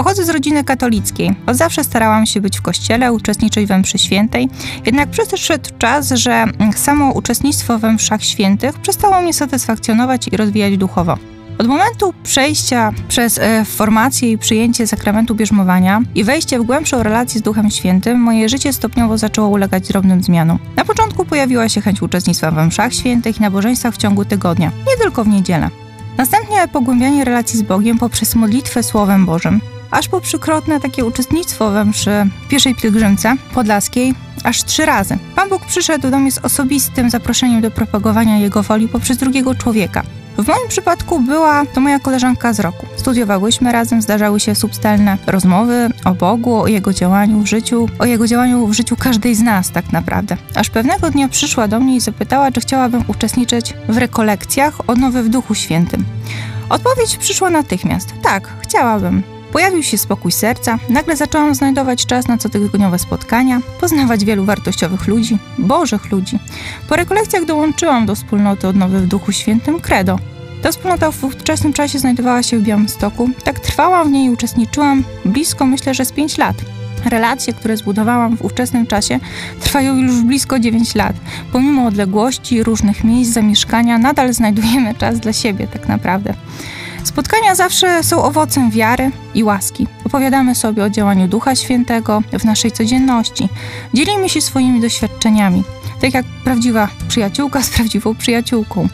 Pochodzę z rodziny katolickiej. Od zawsze starałam się być w kościele, uczestniczyć we mszy świętej. Jednak przyszedł czas, że samo uczestnictwo we mszach świętych przestało mnie satysfakcjonować i rozwijać duchowo. Od momentu przejścia przez e, formację i przyjęcie sakramentu bierzmowania i wejście w głębszą relację z Duchem Świętym, moje życie stopniowo zaczęło ulegać drobnym zmianom. Na początku pojawiła się chęć uczestnictwa we mszach świętych i nabożeństwach w ciągu tygodnia, nie tylko w niedzielę. Następnie pogłębianie relacji z Bogiem poprzez modlitwę Słowem Bożym, aż po przykrotne takie uczestnictwo we mszy pierwszej pielgrzymce podlaskiej aż trzy razy. Pan Bóg przyszedł do mnie z osobistym zaproszeniem do propagowania Jego woli poprzez drugiego człowieka. W moim przypadku była to moja koleżanka z roku. Studiowałyśmy razem, zdarzały się substelne rozmowy o Bogu, o Jego działaniu w życiu, o Jego działaniu w życiu każdej z nas tak naprawdę. Aż pewnego dnia przyszła do mnie i zapytała, czy chciałabym uczestniczyć w rekolekcjach odnowy w Duchu Świętym. Odpowiedź przyszła natychmiast. Tak, chciałabym. Pojawił się spokój serca, nagle zaczęłam znajdować czas na cotygodniowe spotkania, poznawać wielu wartościowych ludzi, bożych ludzi. Po rekolekcjach dołączyłam do wspólnoty odnowy w Duchu Świętym Credo. Ta wspólnota w ówczesnym czasie znajdowała się w Białymstoku. Tak trwałam w niej i uczestniczyłam blisko, myślę, że z 5 lat. Relacje, które zbudowałam w ówczesnym czasie, trwają już blisko 9 lat. Pomimo odległości, różnych miejsc zamieszkania, nadal znajdujemy czas dla siebie, tak naprawdę. Spotkania zawsze są owocem wiary i łaski. Opowiadamy sobie o działaniu Ducha Świętego w naszej codzienności. Dzielimy się swoimi doświadczeniami, tak jak prawdziwa przyjaciółka z prawdziwą przyjaciółką.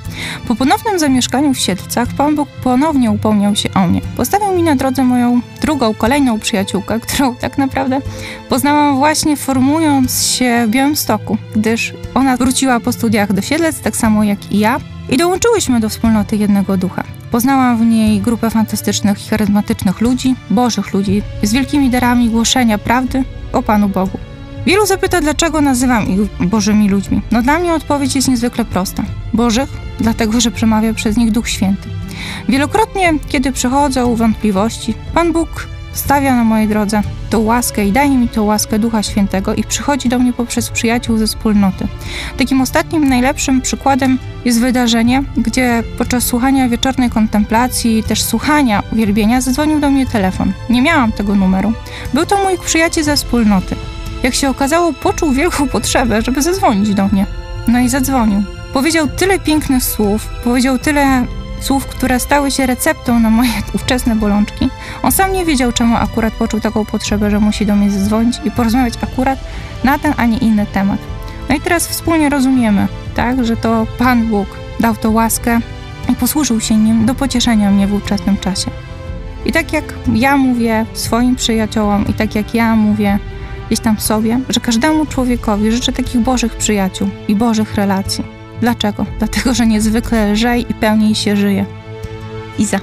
Po ponownym zamieszkaniu w Siedlcach Pan Bóg ponownie upomniał się o mnie. Postawił mi na drodze moją drugą, kolejną przyjaciółkę, którą tak naprawdę poznałam właśnie formując się w Białymstoku, gdyż ona wróciła po studiach do Siedlec, tak samo jak i ja, i dołączyłyśmy do wspólnoty jednego ducha. Poznałam w niej grupę fantastycznych i charyzmatycznych ludzi, bożych ludzi, z wielkimi darami głoszenia prawdy o Panu Bogu. Wielu zapyta, dlaczego nazywam ich Bożymi ludźmi. No dla mnie odpowiedź jest niezwykle prosta. Bożych, dlatego że przemawia przez nich Duch Święty. Wielokrotnie, kiedy przychodzą wątpliwości, Pan Bóg stawia na mojej drodze tą łaskę i daje mi tą łaskę Ducha Świętego i przychodzi do mnie poprzez przyjaciół ze wspólnoty. Takim ostatnim, najlepszym przykładem jest wydarzenie, gdzie podczas słuchania wieczornej kontemplacji, też słuchania uwielbienia, zadzwonił do mnie telefon. Nie miałam tego numeru. Był to mój przyjaciel ze wspólnoty. Jak się okazało, poczuł wielką potrzebę, żeby zadzwonić do mnie. No i zadzwonił. Powiedział tyle pięknych słów, powiedział tyle słów, które stały się receptą na moje ówczesne bolączki. On sam nie wiedział, czemu akurat poczuł taką potrzebę, że musi do mnie zadzwonić i porozmawiać akurat na ten, a nie inny temat. No i teraz wspólnie rozumiemy, tak, że to Pan Bóg dał to łaskę i posłużył się nim do pocieszenia mnie w ówczesnym czasie. I tak jak ja mówię swoim przyjaciołom i tak jak ja mówię gdzieś tam sobie, że każdemu człowiekowi życzę takich bożych przyjaciół i bożych relacji. Dlaczego? Dlatego, że niezwykle lżej i pełniej się żyje. Iza.